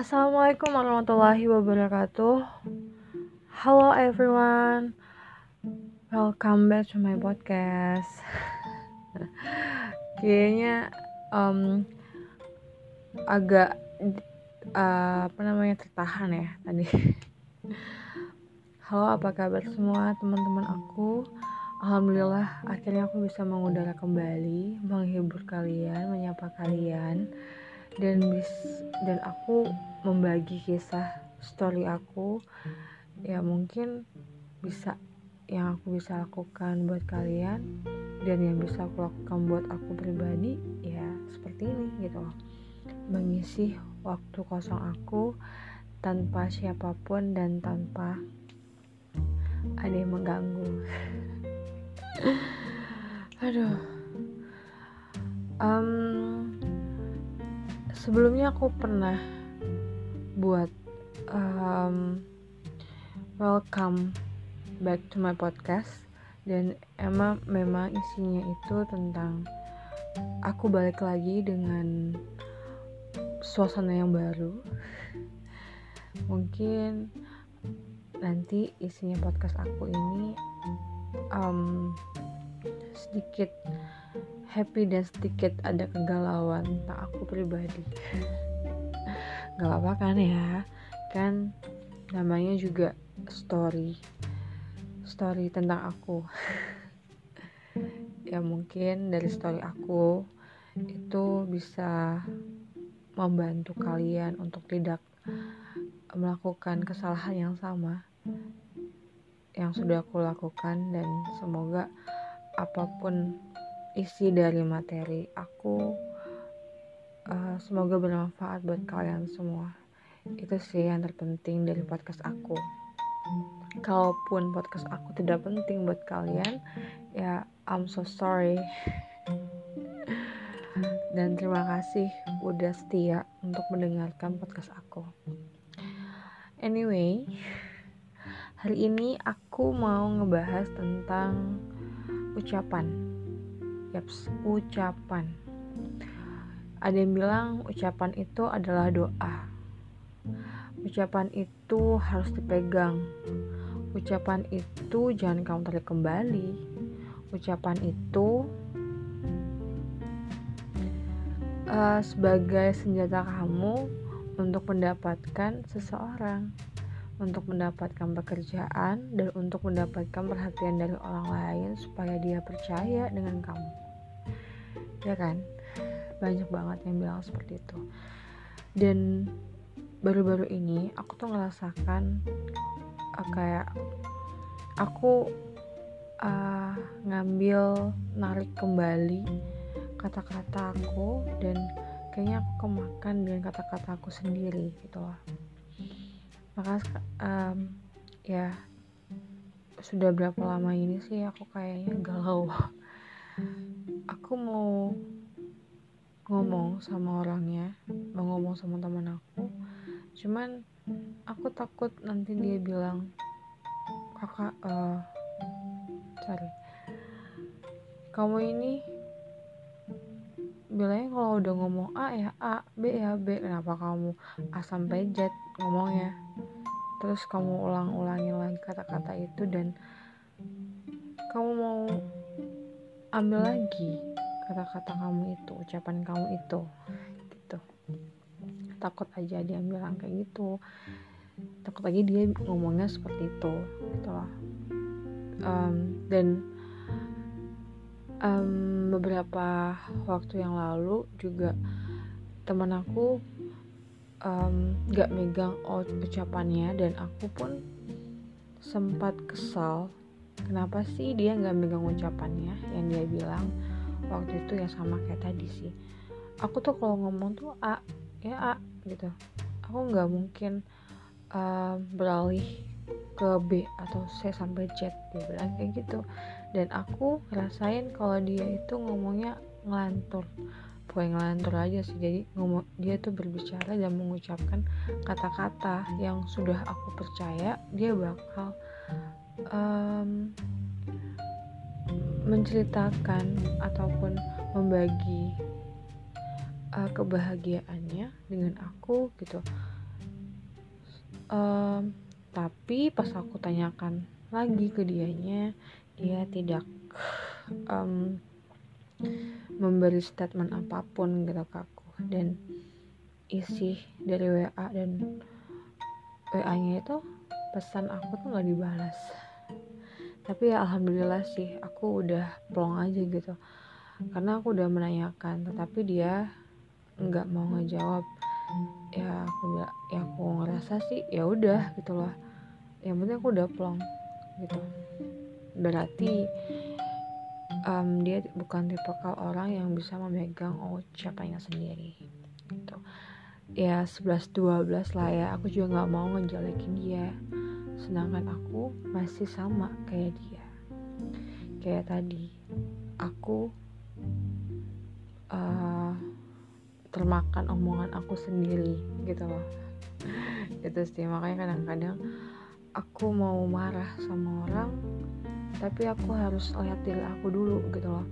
Assalamualaikum warahmatullahi wabarakatuh. Hello everyone, welcome back to my podcast. Kayaknya um, agak uh, apa namanya tertahan ya tadi. Halo, apa kabar semua teman-teman aku? Alhamdulillah akhirnya aku bisa mengudara kembali, menghibur kalian, menyapa kalian dan bis dan aku membagi kisah story aku. Ya mungkin bisa yang aku bisa lakukan buat kalian dan yang bisa aku lakukan buat aku pribadi ya seperti ini gitu loh. Mengisi waktu kosong aku tanpa siapa pun dan tanpa ada yang mengganggu. Aduh. Um, sebelumnya aku pernah buat um, welcome back to my podcast. Dan emang memang isinya itu tentang aku balik lagi dengan suasana yang baru. Mungkin nanti isinya podcast aku ini um, sedikit happy dan sedikit ada kegalauan. Tentang aku pribadi. Gak apa-apa kan ya? Kan namanya juga story. Story tentang aku. Ya mungkin dari story aku itu bisa membantu kalian untuk tidak melakukan kesalahan yang sama yang sudah aku lakukan dan semoga apa pun isi dari materi aku uh, semoga bermanfaat buat kalian semua. Itu sih yang terpenting dari podcast aku. Kalaupun podcast aku tidak penting buat kalian ya I'm so sorry. Dan terima kasih udah setia untuk mendengarkan podcast aku. Anyway Hari ini aku mau ngebahas tentang ucapan. Yaps, ucapan. Ada yang bilang ucapan itu adalah doa. Ucapan itu harus dipegang. Ucapan itu jangan kamu tarik kembali. Ucapan itu uh, sebagai senjata kamu untuk mendapatkan seseorang untuk mendapatkan pekerjaan dan untuk mendapatkan perhatian dari orang lain supaya dia percaya dengan kamu. Ya kan? Banyak banget yang bilang seperti itu. Dan baru-baru ini aku tuh ngerasakan uh, kayak aku uh, ngambil narik kembali kata-kata aku dan kayaknya aku kemakan dengan kata-kata aku sendiri gitu loh maka um, ya sudah berapa lama ini sih aku kayaknya galau. Aku mau ngomong sama orangnya mau ngomong sama teman aku. Cuman aku takut nanti dia bilang kakak uh, sorry kamu ini bilangnya kalau udah ngomong A ya A B ya B. Kenapa kamu A sampai Z ngomongnya terus kamu ulang-ulangin lagi kata-kata itu dan kamu mau ambil lagi kata-kata kamu itu ucapan kamu itu gitu. Takut aja dia bilang kayak gitu. Takut lagi dia ngomongnya seperti itu gitu lah. Um, dan um, beberapa waktu yang lalu juga teman aku um, gak megang ucapannya dan aku pun sempat kesal kenapa sih dia gak megang ucapannya? Yang dia bilang waktu itu ya sama kayak tadi sih. Aku tuh kalau ngomong tuh a ya a gitu. Aku nggak mungkin uh, beralih ke B atau C sampai Z dia bilang kayak gitu. Dan aku ngerasain kalau dia itu ngomongnya ngelantur bukan ngelantur aja sih. Jadi ngomong dia tuh berbicara dan mengucapkan kata-kata yang sudah aku percaya dia bakal um, menceritakan ataupun membagi uh, kebahagiaannya dengan aku gitu. Um, tapi pas aku tanyakan lagi ke dianya dia tidak um, memberi statement apa pun gitu ke aku. Dan isi dari WA dan WA nya itu pesan aku tuh nggak dibalas. Tapi ya alhamdulillah sih aku udah plong aja gitu. Karena aku udah menanyakan tetapi dia nggak mau ngejawab. Ya aku nggak ya aku ngerasa sih ya udah gitu loh. Yang penting aku udah plong gitu. Berarti um, dia bukan tipe orang yang bisa memegang ucapannya sendiri gitu. Ya 11-12 lah ya. Aku juga nggak mau ngejelekin dia. Sedangkan aku masih sama kayak dia. Kayak tadi aku uh, termakan omongan aku sendiri gitu loh. Itu sih makanya kadang-kadang aku mau marah sama orang tapi aku harus lihat diri aku dulu gitu loh.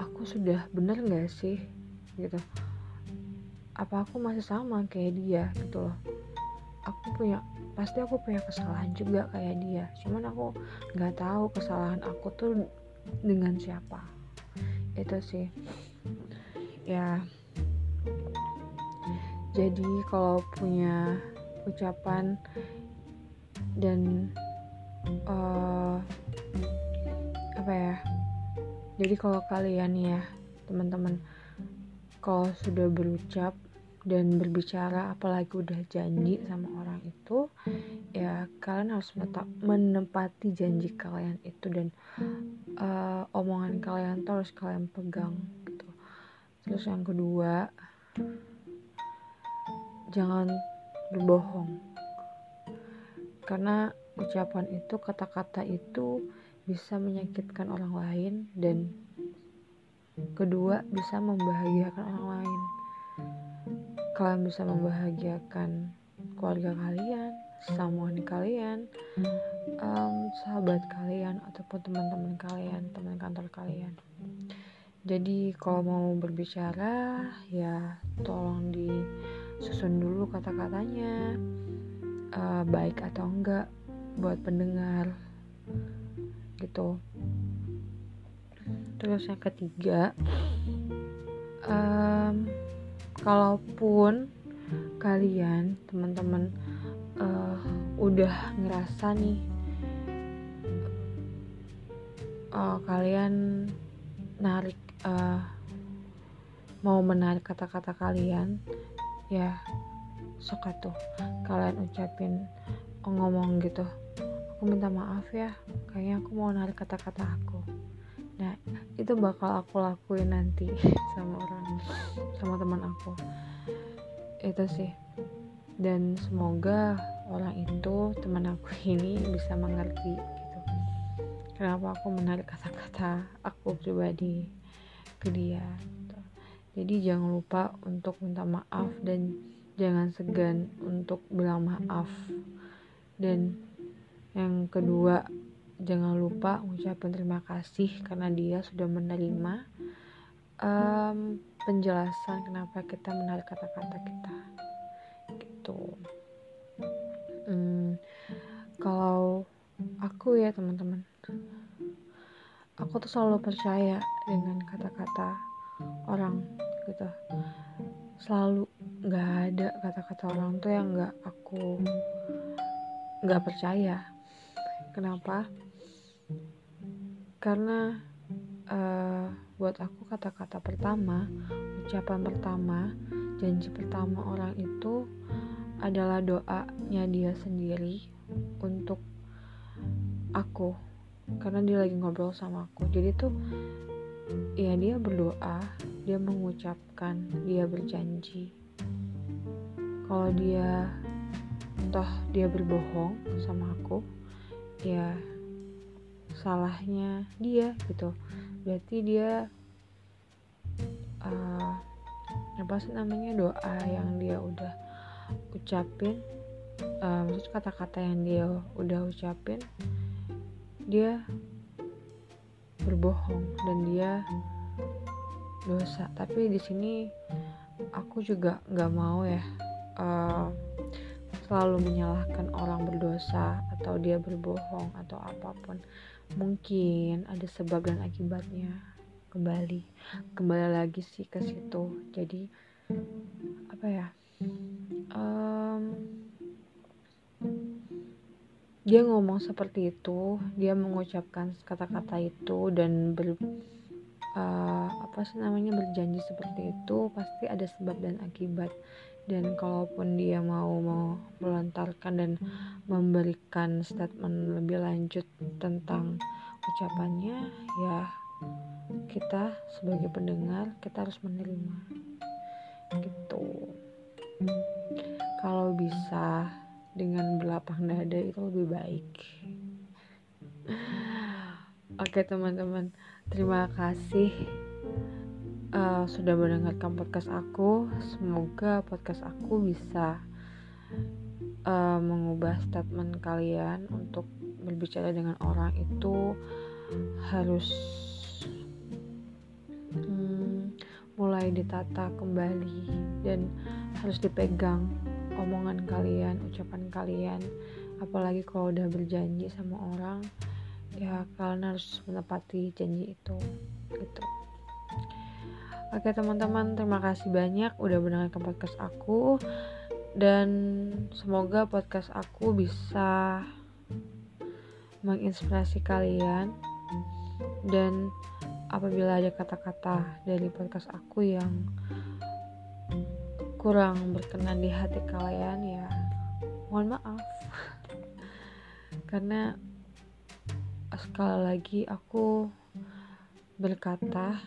Aku sudah bener gak sih? Gitu. Apa aku masih sama kayak dia gitu loh? Aku punya pasti aku punya kesalahan juga kayak dia. Cuman aku nggak tahu kesalahan aku tuh dengan siapa. Itu sih. Ya. Jadi kalau punya ucapan dan uh, apa ya? Jadi kalau kalian ya teman-teman kalau sudah berucap dan berbicara apalagi udah janji sama orang itu ya kalian harus menempati janji kalian itu dan uh, omongan kalian tuh harus kalian pegang gitu. Terus yang kedua jangan berbohong. Karena ucapan itu kata-kata itu bisa menyakitkan orang lain dan kedua bisa membahagiakan orang lain kalian bisa membahagiakan keluarga kalian, samuan kalian, um, sahabat kalian ataupun teman-teman kalian, teman kantor kalian. Jadi kalau mau berbicara ya tolong disusun dulu kata-katanya uh, baik atau enggak buat pendengar gitu. Terus yang ketiga um, kalaupun kalian teman-teman uh, udah ngerasa nih uh, kalian narik uh, mau menarik kata-kata kalian ya suka tuh kalian ucapin ngomong gitu aku minta maaf ya. Kayaknya aku mau narik kata-kata aku. Nah itu bakal aku lakuin nanti sama orang sama teman aku. Itu sih. Dan semoga orang itu teman aku ini bisa mengerti gitu. Kenapa aku menarik kata-kata aku pribadi ke dia gitu. jadi jangan lupa untuk minta maaf dan jangan segan untuk bilang maaf. Dan yang kedua jangan lupa ucapin terima kasih karena dia sudah menerima um, penjelasan kenapa kita menarik kata-kata kita. Gitu. Hmm, kalau aku ya teman-teman aku tuh selalu percaya dengan kata-kata orang gitu. Selalu nggak ada kata-kata orang tuh yang nggak aku nggak percaya kenapa? Karena uh, buat aku kata-kata pertama ucapan pertama janji pertama orang itu adalah doanya dia sendiri untuk aku. Karena dia lagi ngobrol sama aku. Jadi tuh ya dia berdoa dia mengucapkan dia berjanji. Kalau dia toh dia berbohong sama aku ya salahnya dia gitu. Berarti dia uh, apa sih namanya doa yang dia udah ucapin uh, maksud kata-kata yang dia udah ucapin dia berbohong dan dia dosa. Tapi di sini aku juga nggak mau ya uh, selalu menyalahkan orang berdosa atau dia berbohong atau apa pun mungkin ada sebab dan akibatnya. Kembali kembali lagi sih ke situ. Jadi apa ya? Um, dia ngomong seperti itu dia mengucapkan kata-kata itu dan ber uh, apa sih namanya berjanji seperti itu pasti ada sebab dan akibat dan kalaupun dia mau mau melontarkan dan memberikan statement lebih lanjut tentang ucapannya ya kita sebagai pendengar kita harus menerima. Gitu. Kalau bisa dengan belapang dada itu lebih baik. Oke teman-teman. Terima kasih uh, sudah mendengarkan podcast aku. Semoga podcast aku bisa uh, mengubah statement kalian untuk berbicara dengan orang itu harus hmm, mulai ditata kembali dan harus dipegang omongan kalian, ucapan kalian. Apalagi kalau udah berjanji sama orang, ya kalian harus menepati janji itu gitu. Oke teman-teman, terima kasih banyak udah mendengarkan podcast aku. Dan semoga podcast aku bisa menginspirasi kalian. Dan apabila ada kata-kata dari podcast aku yang kurang berkenan di hati kalian ya mohon maaf. Karena sekali lagi aku berkata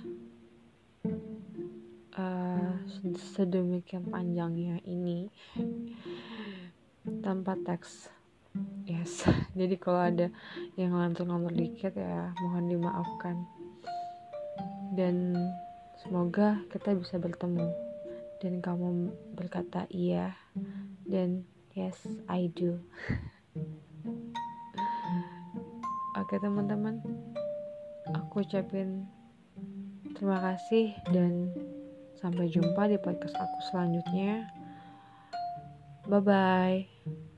uh, sedemikian panjangnya ini tanpa teks. Yes. Jadi kalau ada yang ngelantur-ngelantur dikit ya mohon dimaafkan. Dan semoga kita bisa bertemu dan kamu berkata iya. Dan yes I do. Oke teman-teman. Aku ucapin Terima kasih dan sampai jumpa di podcast aku selanjutnya. Bye bye.